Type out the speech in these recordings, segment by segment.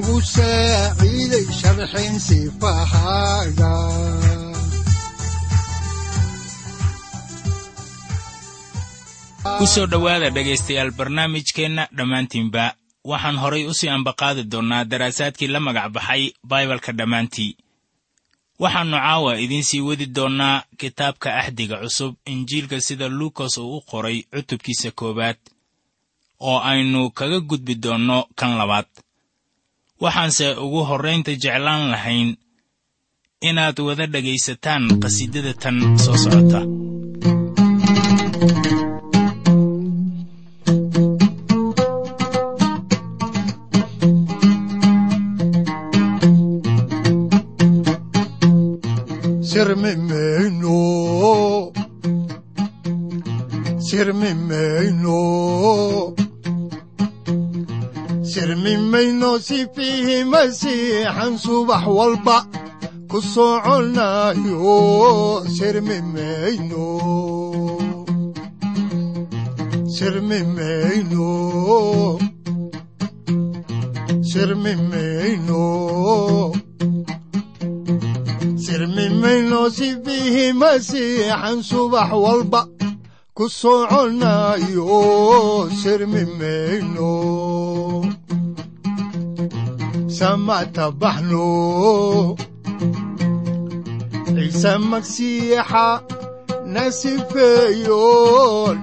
wuxunogu saaciiday sharxin sifahaaga ku soo dhowaada dhegaystayaal barnaamijkeenna dhammaantiinba waxaan horay u sii ambaqaadi doonnaa daraasaadkii la magac baxay baibalka dhammaantii. Waxaannu caawa idiin sii wadi doonnaa kitaabka axdiga cusub injiilka sida luukas uu u qoray cutubkiisa koowaad oo aynu kaga gudbi doonno kan labaad waxaanse ugu horraynta jeclaan lahayn inaad wada dhegaysataan qhasiidada tan soo socota sirmimayno sifiihi masiixan subax walba. Ku soconayo sirmimayno sirmimayno sifiihi masiixan subax walba. Ku soconayo sirmimayno samata baxno ciise magsiixa na sifeeyo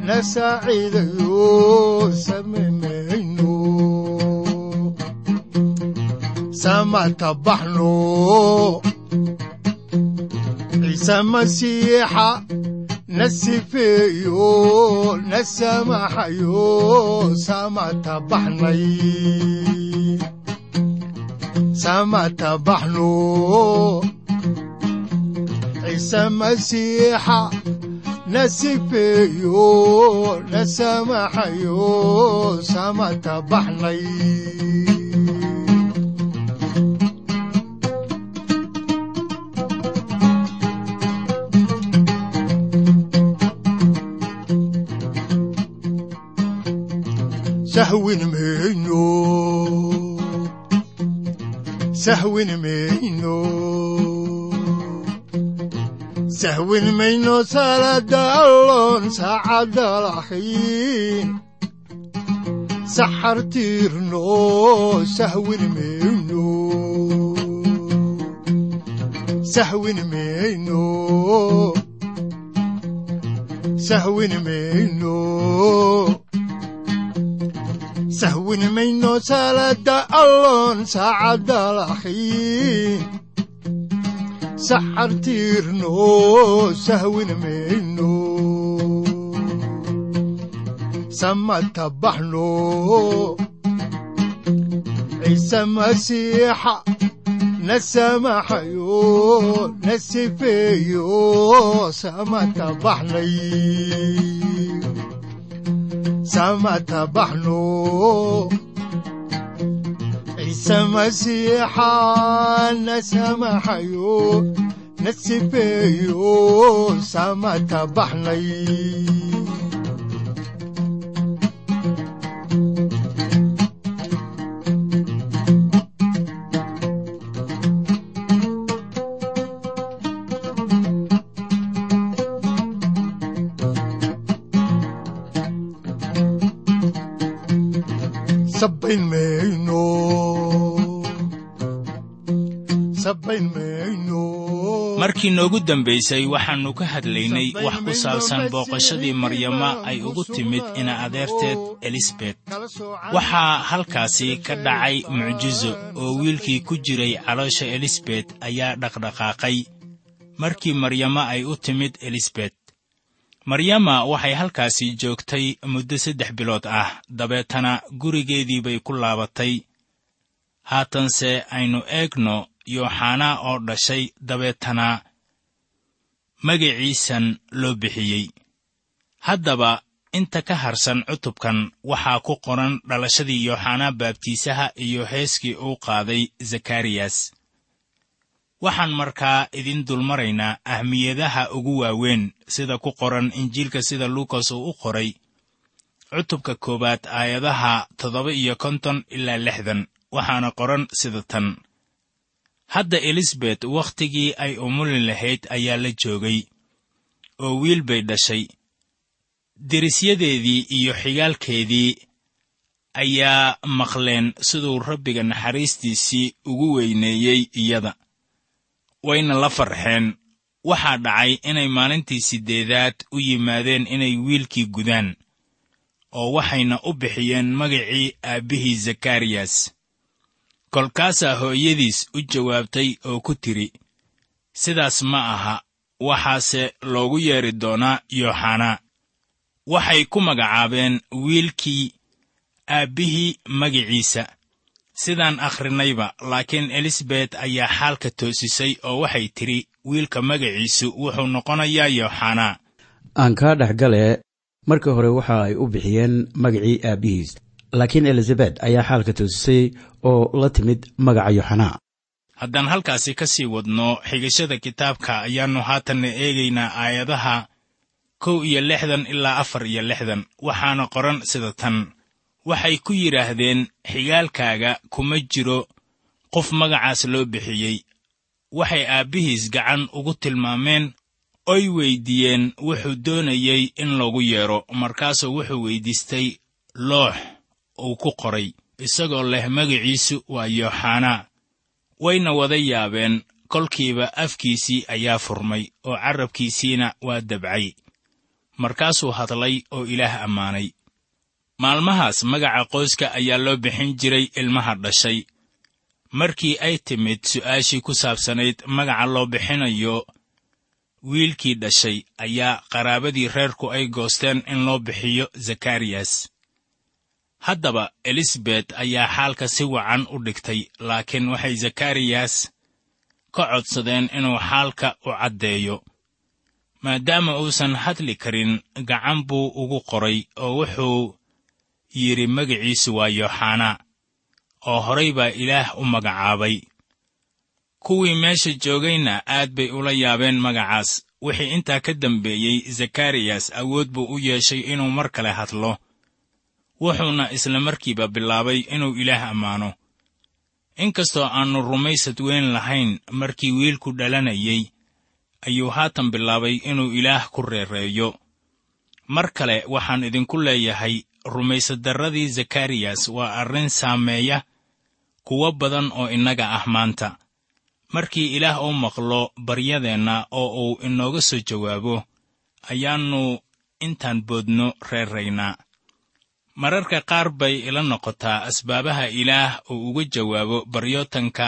na saaciidayo samimayno samata baxno ciise masiixa na sifeeyo na samaxayo samata baxnay samata baxno ciise masiixa na sifeeyo na samaxayo samata baxnay sahwin mayno sahwin mayno sahwin mayno salada alloon saacadda lahayn saxar tiirno sahwin mayno sahwin mayno sahwin mayno sahwin mayno salada alloon saacadda lahayn saxar tiirno sahwin mayno samata samata baxno ciise masiixa na samaxayo na markii noogu dambaysay waxaannu ka hadlaynay wax ku saabsan booqashadii maryama ay ugu timid ina adeerteed elisabet waxaa halkaasi ka dhacay mucjiso oo wiilkii ku jiray caloosha elisabet ayaa dhaqdhaqaaqay markii maryama ay u timid elisabet maryama waxay halkaasi joogtay muddo saddex bilood ah dabeetana gurigeedii bay ku laabatay. Haatanse aynu eegno yooxanaa oo dhashay dabeetana magiciisan loo bixiyey. Haddaba inta ka harsan cutubkan waxaa ku qoran dhalashadii yooxanaa baabtiisaha iyo heeskii uu qaaday zakariyas. Waxaan markaa idin dulmaraynaa ahmiyadaha ugu waaweyn sida ku qoran injiilka sida luukas uu u qoray cutubka koowaad aayadaha toddoba iyo konton ilaa lixdan waxaana qoran sida tan hadda elisabet wakhtigii ay umuli lahayd ayaa la joogay oo wiil bay dhashay. Derisyadeedii iyo xigaalkeedii ayaa maqleen siduu rabbiga naxariistiisii ugu weyneeyey iyada. Wayna la farxeen. Waxaa dhacay inay maalintii siddeedaad u yimaadeen inay wiilkii gudaan oo waxayna u bixiyeen magacii aabbihii zakariyas kolkaasaa hooyadiis u jawaabtay oo ku tidhi sidaas ma aha waxaase loogu yeedhi doonaa yooxanaa waxay ku magacaabeen wiilkii aabbihii magiciisa. Sidaan akhrinayba laakiin elisabet ayaa xaalka toosisay oo waxay tidhi wiilka magaciisu wuxuu noqonayaa yooxanaa aan kaa dhex marka hore waxa ay u bixiyeen magacii aabbihiis laakiin elizabet ayaa xaalka toosisay oo la timid magaca yoxanaa. Haddaan halkaasi ka sii wadno xigashada kitaabka ayaannu haatanna eegaynaa aayadaha kow iyo lixdan ilaa afar iyo lixdan. Waxaana qoran sida tan. Waxay ku yidhaahdeen xigaalkaaga kuma jiro qof magacaas loo bixiyey. Waxay aabbihiis gacan ugu tilmaameen oy weyddiiyeen wuxuu doonayey in lagu yeedho markaasuu wuxuu weyddiistay loox uu ku qoray isagoo leh magiciisu waa yooxanaa wayna wada yaabeen kolkiiba afkiisii ayaa furmay oo carrabkiisiina waa dabcay. Markaasuu hadlay oo ilaah ammaanay. Maalmahaas magaca qoyska ayaa loo bixin jiray ilmaha dhashay. Markii ay timid su'aashii ku saabsanayd magaca loo bixinayo wiilkii dhashay ayaa qaraabadii reerku ay goosteen in loo bixiyo zakariyas haddaba elisabet ayaa xaalka si wacan u dhigtay laakiin waxay zakariyas ka codsadeen inuu xaalka u caddeeyo maadaama uusan hadli karin gacan buu ugu qoray oo wuxuu yidhi magiciisu waa yooxanaa oo horay baa ilaah u magacaabay. Kuwii meesha joogayna aad bay ula yaabeen magacaas. Wixii intaa ka dambeeyey zakariyas awood buu u yeeshay inuu mar kale hadlo wuxuuna isla markiiba bilaabay inuu ilaah ammaano. Inkastoo aannu rumaysad weyn lahayn markii wiilku dhalanayey ayuu haatan bilaabay inuu ilaah ku reereeyo. Mar kale waxaan idinku leeyahay rumaysaddarradii zakariyas waa arrin saameeya kuwo badan oo innaga ah maanta. Markii ilaah uu maqlo baryadeenna oo uu inooga soo jawaabo ayaannu intaan boodno reeraynaa mararka qaar bay ila noqotaa asbaabaha ilaah uu uga jawaabo baryootanka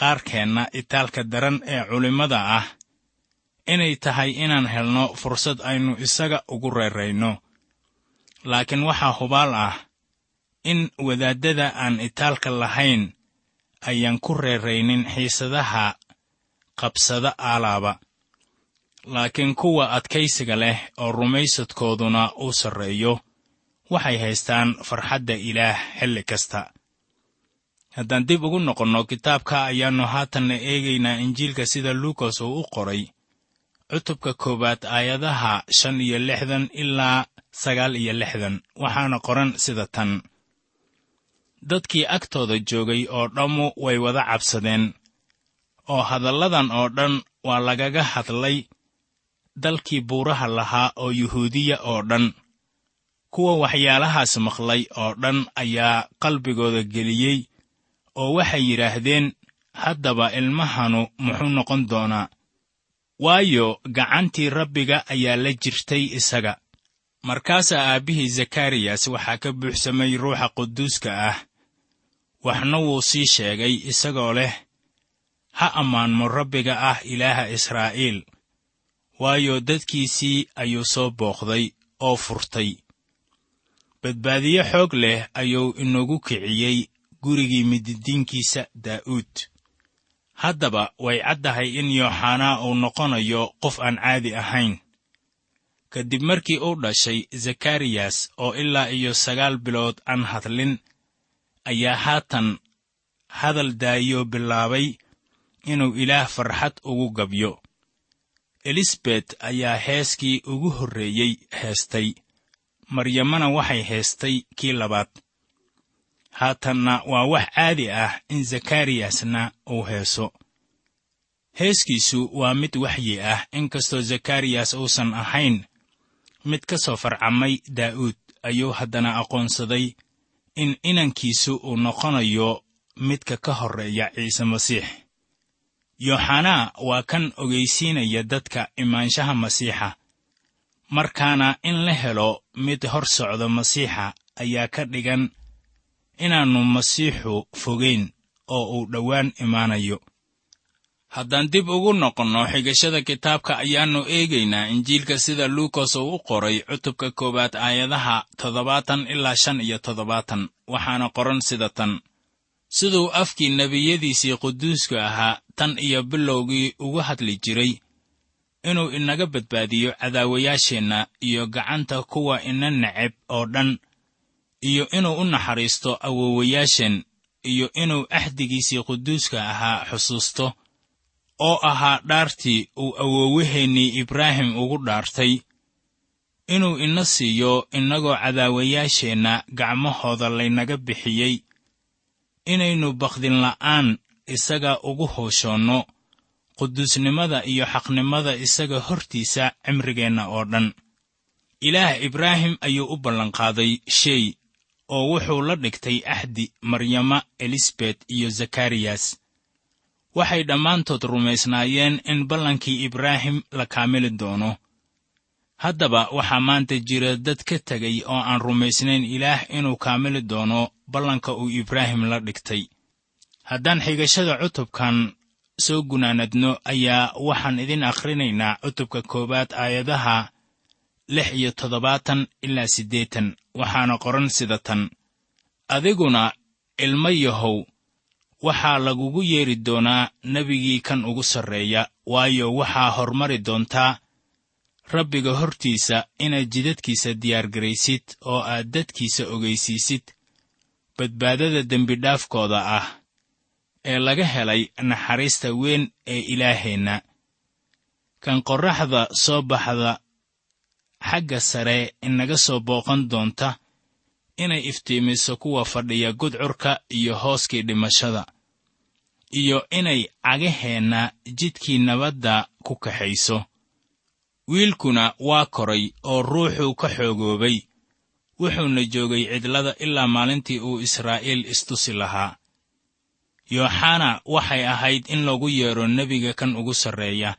qaarkeenna itaalka daran ee culimmada ah. Inay tahay inaan helno fursad aynu isaga ugu reerayno. Laakiin waxaa hubaal ah in wadaaddada aan itaalka lahayn ayaan ku reeraynin xiisadaha qabsada aalaaba. Laakiin kuwa adkaysiga leh oo rumaysadkooduna uu sarreeyo waxay haystaan farxadda ilaah xilli kasta. Haddaan dib ugu noqonno kitaabka ayaannu haatanna eegaynaa injiilka sida luukas uu u qoray. Cutubka koowaad aayadaha shan iyo lixdan ilaa sagaal iyo lixdan. Waxaana qoran sida tan. Dadkii agtooda joogay oo dhammu way wada cabsadeen oo hadalladan oo dhan waa lagaga hadlay dalkii buuraha lahaa oo yuhuudiya oo dhan kuwa waxyaalahaas maqlay oo dhan ayaa qalbigooda geliyey oo waxay yidhaahdeen haddaba ilmahanu muxuu noqon doonaa? Waayo gacantii rabbiga ayaa la jirtay isaga. Markaasaa aabbihii zakariyas waxaa ka buuxsamay ruuxa quduuska ah. Waxna wuu sii sheegay isagoo leh ha ammaanmo rabbiga ah ilaaha israa'iil. Waayo dadkiisii ayuu soo booqday oo furtay badbaadiye xoog leh ayuu inagu kiciyey gurigii mididiinkiisa daa'uud haddaba way caddahay in yooxanaa uu noqonayo qof aan caadi ahayn. Kadib markii uu dhashay zakariyas oo ilaa iyo sagaal bilood aan hadlin ayaa haatan hadal daayo bilaabay inuu ilaah farxad ugu gabyo. Elisabet ayaa heeskii ugu horreeyey heestay maryamana waxay heestay kii labaad. Haatanna waa wax caadi ah in zakariyasna uu heeso. Heeskiisu waa mid waxyi ah inkastoo zakariyas uusan ahayn mid ka soo farcamay daa'uud ayuu haddana aqoonsaday in inankiisu uu noqonayo midka ka horreeya ciise masiix. Yooxanaa waa kan ogaysiinaya dadka imaanshaha masiixa markaana in la helo mid hor socda masiixa ayaa ka dhigan inaannu masiixu fogayn oo uu dhowaan imaanayo. Haddaan dib ugu noqonno xigashada kitaabka ayaannu eegaynaa injiilka sida luukas uu u qoray cutubka koowaad aayadaha toddobaatan ilaa shan iyo toddobaatan waxaana qoran sida tan. Siduu afkii nebiyadiisii quduuska ahaa tan iyo bilowgii uga hadli jiray inuu inaga badbaadiyo cadaawayaasheenna iyo gacanta kuwa ina neceb oo dhan iyo inuu u naxariisto awoowayaasheen iyo inuu axdigiisii quduuska ahaa xusuusto oo ahaa dhaartii uu awoowaheennii ibraahim ugu dhaartay inuu ina siiyo innagoo cadaawayaasheenna gacmahooda laynaga bixiyey inaynu bakdinla'aan isaga ugu hooshoonno quduusnimada iyo xaqnimada isaga hortiisa cimrigeenna oo dhan. Ilaah ibraahim ayuu u ballanqaaday shey oo wuxuu la dhigtay axdi maryama elisabet iyo zakariyas waxay dhammaantood rumaysnaayeen in ballankii ibraahim la kaamili doono. Haddaba waxaa maanta jira dad ka tegay oo aan rumaysnayn ilaah inuu kaamili doono ballanka uu ibraahim la dhigtay. Haddaan xigashada cutubkan soo gunaanadno ayaa waxaan idin akhrinaynaa cutubka koowaad aayadaha lix iyo toddobaatan ilaa siddeetan waxaana qoran sida tan. Adiguna ilmo yahow waxaa lagugu yeedhi doonaa nebigii kan ugu sarreeya waayo waxaa hormari doontaa rabbiga hortiisa inaad jidadkiisa diyaargaraysid oo aad dadkiisa ogaysiisid badbaadada dembidhaafkooda ah ee laga helay naxariista weyn ee ilaaheenna. Kan qorraxda soo baxda xagga sare inaga soo booqan doonta inay iftiimiso kuwa fadhiya gudcurka iyo hooskii dhimashada iyo inay cagaheenna jidkii nabadda ku kaxayso. Wiilkuna waa koray oo ruuxuu ka xoogoobay wuxuuna joogay cidlada ilaa maalintii uu israa'iil istusi lahaa yooxana waxay ahayd in lagu yeedho nebiga kan ugu sarreeya.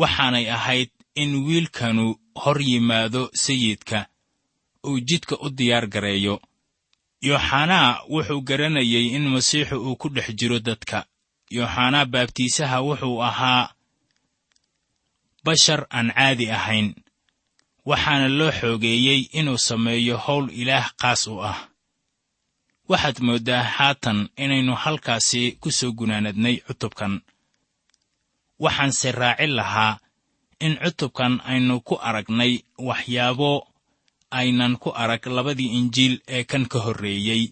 Waxaanay ahayd in wiilkanu hor yimaado sayidka uu jidka u diyaar gareeyo. Yooxanaa wuxuu garanayay in masiixu uu ku dhex jiro dadka. Yooxanaa baabtiisaha wuxuu ahaa bashar aan caadi ahayn waxaana loo xoogeeyey inuu sameeyo howl ilaah qaas u ah waxaad mooddaa haatan inaynu halkaasi ku soo gunaanadnay cutubkan. Waxaanse raacin lahaa in cutubkan aynu ku aragnay waxyaabo aynan ku arag labadii injiil ee kan ka horreeyey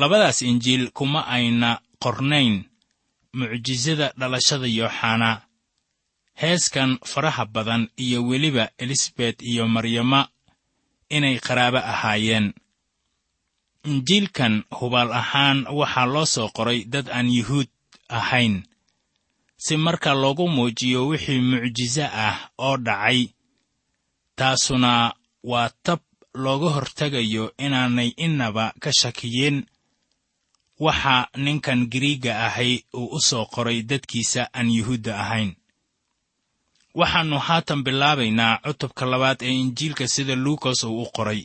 labadaas injiil kuma ayna qornayn mucjisada dhalashada yooxanaa heeskan faraha badan iyo weliba elisabet iyo maryama inay qaraabo ahaayeen injiilkan hubaal ahaan waxaa loo soo qoray dad aan yuhuud ahayn si marka loogu muujiyo wixii mucjiso ah oo dhacay taasuna waa tab looga hortegayo inaanay innaba ka shakiyeen. Waxa ninkan giriigga ahay uu u soo qoray dadkiisa aan yuhuudda ahayn. Waxaannu haatan bilaabaynaa cutubka labaad ee injiilka sida luukas uu u qoray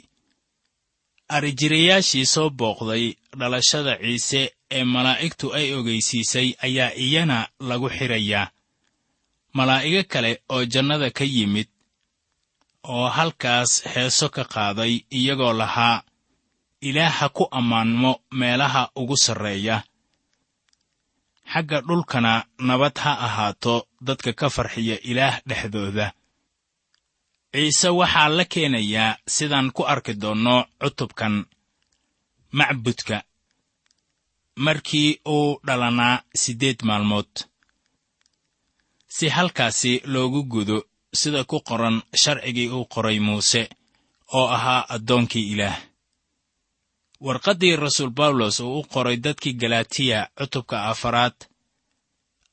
arijirayaashii soo booqday dhalashada ciise ee malaa'igtu ay ogeysiisay ayaa iyana lagu xidhayaa malaa'igo kale oo jannada ka yimid oo halkaas heeso ka qaaday iyagoo lahaa ilaah ha ku ammaanmo meelaha ugu sarreeya. Xagga dhulkana nabad ha ahaato dadka ka farxiya ilaah dhexdooda ciise waxaa la keenayaa sidaan ku arki doonno cutubkan macbudka. Markii uu dhalanaa siddeed maalmood. Si halkaasi loogu gudo sida ku qoran sharcigii uu qoray muuse oo ahaa addoonkii ilaah. Warqaddii rasuul bawlos uu u qoray dadkii galatiya cutubka afaraad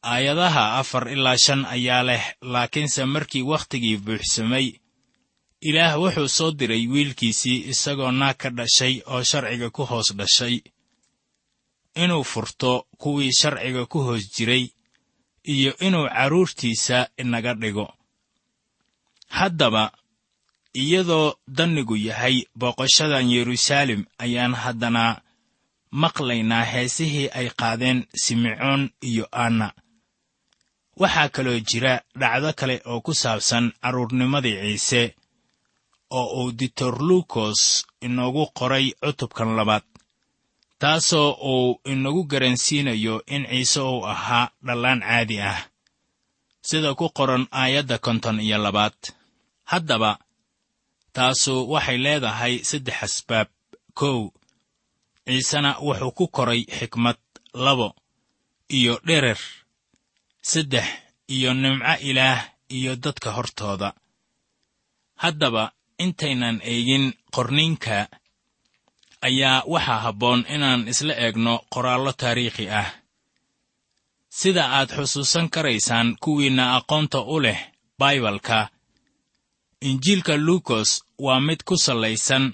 aayadaha afar ilaa shan ayaa leh laakiinse markii wakhtigii buuxsamay ilaah wuxuu soo diray wiilkiisii isagoo naag ka dhashay oo sharciga ku hoos dhashay. Inuu furto kuwii sharciga ku hoos jiray iyo inuu carruurtiisa inaga dhigo. Haddaba iyadoo dannigu yahay booqashadan yeruusaalem ayaan haddana maqlaynaa heesihii ay qaadeen simecoon iyo anna. Waxaa kaloo jira dhacdo kale oo ku saabsan carruurnimadii ciise oo uu ditorlukos inoogu qoray cutubkan labaad taasoo uu inagu garansiinayo in ciise uu ahaa dhallaan caadi ah. Sida ku qoran aayadda konton iyo labaad haddaba taasu waxay leedahay saddex asbaab. Kow ciisena wuxuu ku koray xikmad labo iyo dherer. Saddex iyo nimco ilaah iyo dadka hortooda. Haddaba intaynan eegin qorniinka ayaa waxaa habboon inaan isla eegno qoraallo taariikhi ah. Sida aad xusuusan karaysaan kuwiinna aqoonta u leh baibalka injiilka luukos waa mid ku sallaysan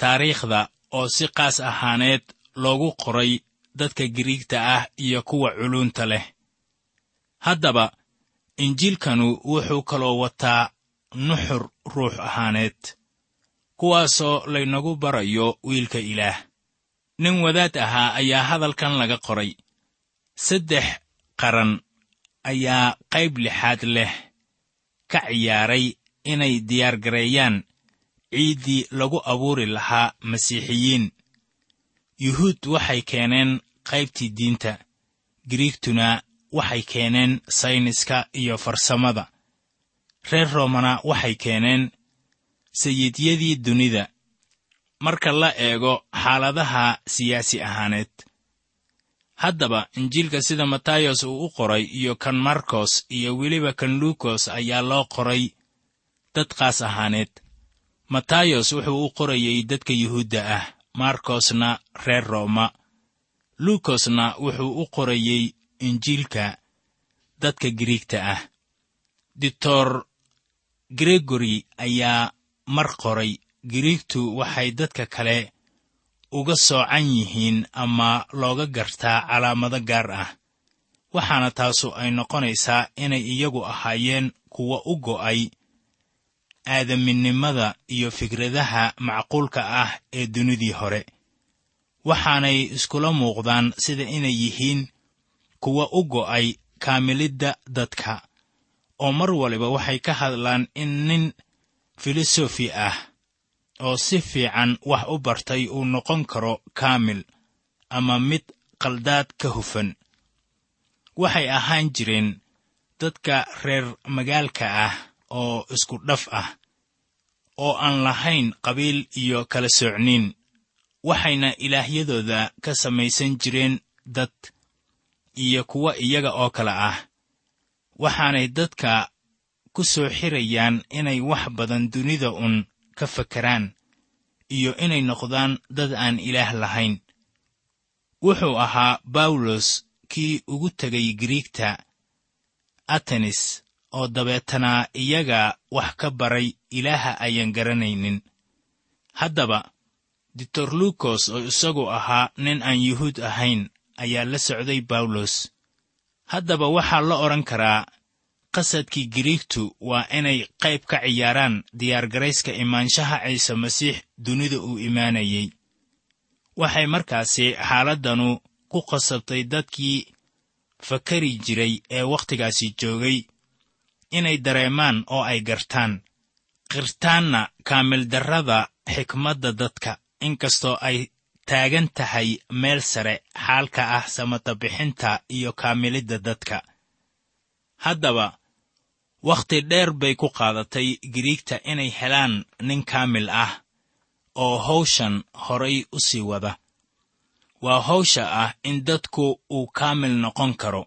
taariikhda oo si qaas ahaaneed loogu qoray dadka giriigta ah iyo kuwa culuunta leh. Haddaba injiilkanu wuxuu kaloo wataa nuxur ruux ahaaneed. Kuwaasoo laynagu barayo wiilka ilaah. Nin wadaad ahaa ayaa hadalkan laga qoray. Saddex qaran ayaa qayb lixaad leh. Ka ciyaaray inay diyaargareeyaan ciiddii lagu abuuri lahaa masiixiyiin. Yuhuud waxay keeneen qaybtii diinta. Giriigtuna waxay keeneen sayniska iyo farsamada reer roomana waxay keeneen sayidyadii dunida. Marka la eego xaaladaha siyaasi ahaaneed haddaba injiilka sida matayos uu u qoray iyo kan markos iyo weliba kan luukos ayaa loo qoray dad qaas ahaaneed. Matayos wuxuu u qorayey dadka yuhuudda ah markosna reer rooma. Luukosna wuxuu u qorayey injiilka dadka giriigta ah. Ditor gregori ayaa mar qoray. Giriigtu waxay dadka kale uga soocan yihiin ama looga gartaa calaamado gaar ah waxaana taasu ay noqonaysaa inay iyagu ahaayeen kuwa u go'ay aadaminimada iyo fikradaha macquulka ah ee dunidii hore. Waxaanay iskula muuqdaan sida inay yihiin kuwa u go'ay kaamilidda dadka oo mar waliba waxay ka hadlaan in nin filosofi ah oo si fiican wax u bartay uu noqon karo kaamil ama mid qaldaad ka hufan. Waxay ahaan jireen dadka reer magaalka ah oo isku dhaf ah oo aan lahayn qabiil iyo kala soocniin waxayna ilaahyadooda ka samaysan jireen dad iyo kuwa iyaga oo kale ah waxaanay dadka ku soo xirayaan inay wax badan dunida un ka fakeraan iyo inay noqdaan dad aan ilaah lahayn. Wuxuu ahaa bawlos kii ugu tegay giriigta atenis oo dabeetana iyaga wax ka baray ilaaha ayaan garanaynin. Haddaba ditorlukos oo isagu ahaa nin aan yuhuud ahayn ayaa la socday bawlos haddaba waxaa la odhan karaa qasadkii giriigtu waa inay qayb ka ciyaaraan diyaargarayska imaanshaha ciise masiix dunida uu imaanayey waxay markaasi xaaladdanu ku qasabtay dadkii fakari jiray ee wakhtigaasi joogay inay dareemaan oo ay gartaan qirtaanna kaamildarrada xikmadda dadka inkastoo ay taagan tahay meel sare xaalka ah samatabixinta iyo kaamilidda dadka. Haddaba wakhti dheer bay ku qaadatay giriigta inay helaan nin kaamil ah oo hawshan horay u sii wada. Waa hawsha ah in dadku uu kaamil noqon karo.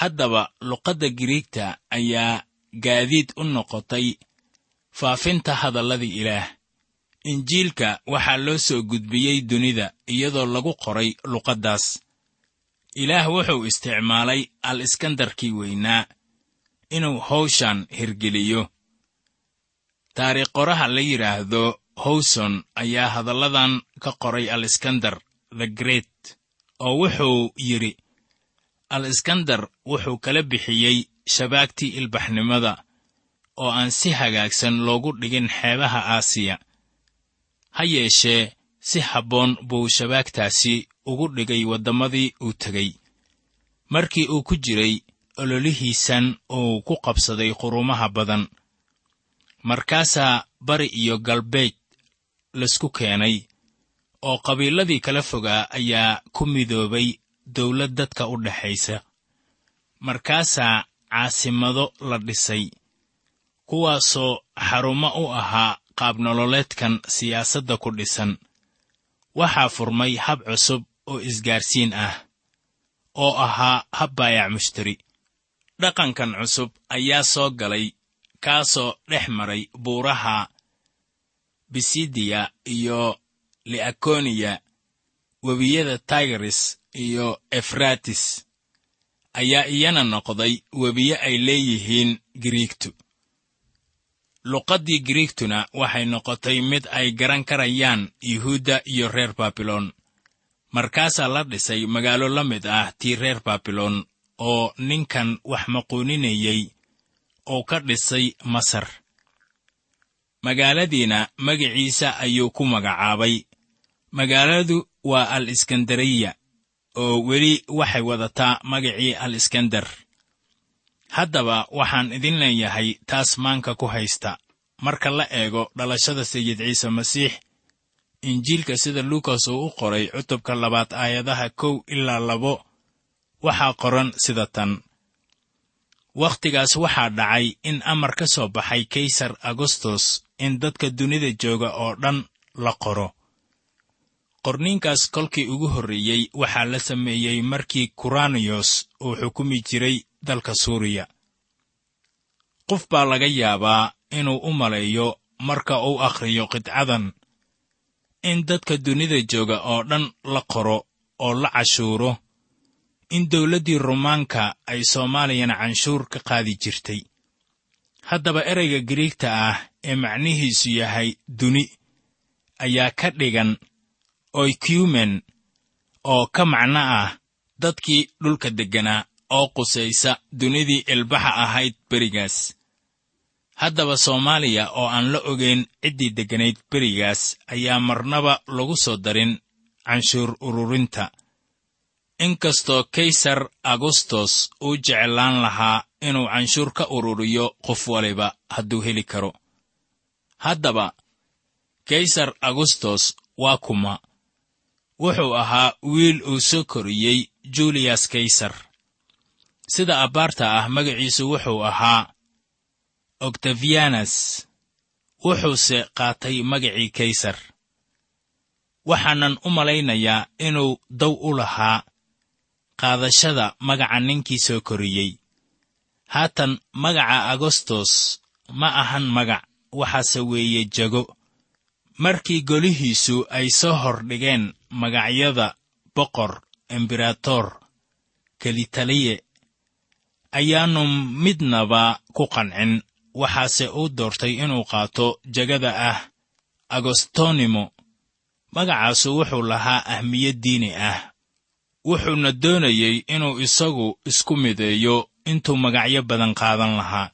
Haddaba luqadda giriigta ayaa gaadiid u noqotay faafinta hadalladii ilaah injiilka waxaa loo soo gudbiyey dunida iyadoo lagu qoray luqaddaas. Ilaah wuxuu isticmaalay al iskandarkii weynaa inuu hawshan hirgeliyo. Taariikh qoraha la yidhaahdo howson ayaa hadalladan ka qoray al iskandar the great oo wuxuu yidhi al iskandar wuxuu kala bixiyey shabaagtii ilbaxnimada oo aan si hagaagsan loogu dhigin xeebaha aasiya ha yeeshee si habboon buu shabaagtaasi ugu dhigay waddamadii uu tegey. Markii uu ku jiray ololihiisan uu ku qabsaday qurumaha badan. Markaasaa bari iyo galbeed laysku keenay oo qabiiladii kala fogaa ayaa ku midoobay dawlad dadka u dhexaysa markaasaa caasimado la dhisay kuwaasoo xarumo u ahaa qaabnololeedkan siyaasadda ku dhisan waxaa furmay hab cusub oo isgaarsiin ah oo ahaa hab baayac mushtari. Dhaqankan cusub ayaa soo galay kaasoo dhex maray buuraha bisidiya iyo li'akoniya webiyada tigris iyo efratis ayaa iyana noqday webiye ay leeyihiin giriigtu luqaddii giriigtuna waxay noqotay mid ay garan karayaan yuhuudda iyo reer baabiloon markaasaa la dhisay magaalo la mid ah tii reer baabiloon oo ninkan wax maquuninayey oo ka dhisay masar. Magaaladiina magiciisa ayuu ku magacaabay. Magaaladu waa al iskandariya oo weli waxay wadataa magacii al iskandar haddaba waxaan idin leeyahay taas maanka ku haysta. Marka la eego dhalashada sayid ciise masiix injiilka sida luukas uu u qoray cutubka labaad aayadaha kow ilaa labo waxaa qoran sida tan. Wakhtigaas waxaa dhacay in amar ka soo baxay kaysar agostos in dadka dunida jooga oo dhan la qoro. Qorniinkaas kolkii ugu horreeyey waxaa la sameeyey markii kuraniyos uu xukumi jiray dalka suuriya. Qof baa laga yaabaa inuu u maleeyo marka uu akhriyo qidcadan. In dadka dunida jooga oo dhan la qoro oo la cashuuro. In dawladdii rumaanka ay soomaaliyana canshuur ka qaadi jirtay. Haddaba ereyga giriigta ah ee macnihiisu yahay duni ayaa ka dhigan oikumen oo ka macno ah dadkii dhulka degganaa oo qusaysa dunidii ilbaxa ahayd berigaas. Haddaba soomaaliya oo aan la ogayn ciddii degganayd berigaas ayaa marnaba lagu soo darin canshuur ururinta. Inkastoo kaysar agustos uu jeclaan lahaa inuu canshuur ka ururiyo qof waliba hadduu heli karo. Haddaba kaysar agustos waa kuma. Wuxuu ahaa wiil uu soo koriyey juliyas kaysar sida abbaarta ah magaciisu wuxuu ahaa oktafiyanas wuxuuse qaatay magacii kaysar. Waxaanan u malaynayaa inuu daw u lahaa qaadashada magaca ninkii soo koriyey. Haatan magaca agostos ma ahan magac waxaase weeye jago. Markii golihiisu ay soo hordhigeen magacyada boqor emberator kelitaliye ayaannu midnaba ku qancin waxaase uu doortay inuu qaato jegada ah agostonimo. Magacaasu wuxuu lahaa ahmiyad diini ah. Wuxuuna doonayey inuu isagu isku mideeyo intuu magacyo badan qaadan lahaa.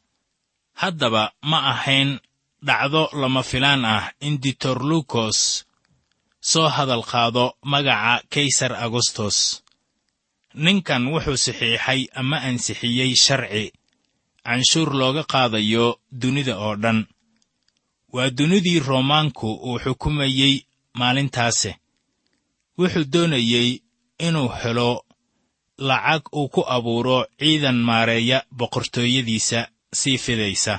Haddaba ma ahayn dhacdo lama filaan ah in ditorlukos soo hadal qaado magaca kaysar agostos ninkan wuxuu saxiixay ama ansixiyey sharci. Canshuur looga qaadayo dunida oo dhan. Waa dunidii roomaanku uu xukumayey maalintaase. Wuxuu doonayey inuu helo lacag uu ku abuuro ciidan maareeya boqortooyadiisa sii fidaysa.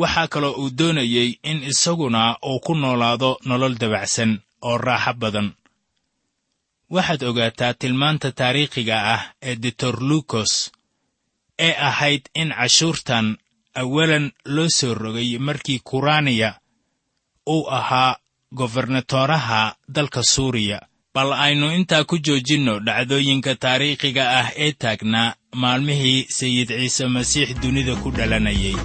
Waxaa kaloo uu doonayey in isaguna uu ku noolaado nolol dabacsan oo raaxo badan waxaad ogaataa tilmaanta taariikhiga ah ee ditorlukos ee ahayd in cashuurtan awalan loo soo rogay markii kuraniya uu ahaa gobernatoraha dalka suuriya. Bal aynu intaa ku joojinno dhacdooyinka taariikhiga ah ee taagnaa maalmihii sayid ciise masiix dunida ku dhalanayay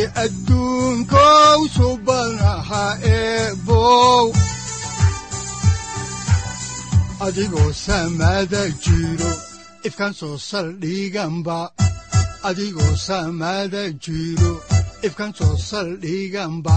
siraadkii adduunkow subanaha eebow adigoo samaada jiro ifkan soo saldhiganba adigoo samaada jiro ifkan soo saldhiganba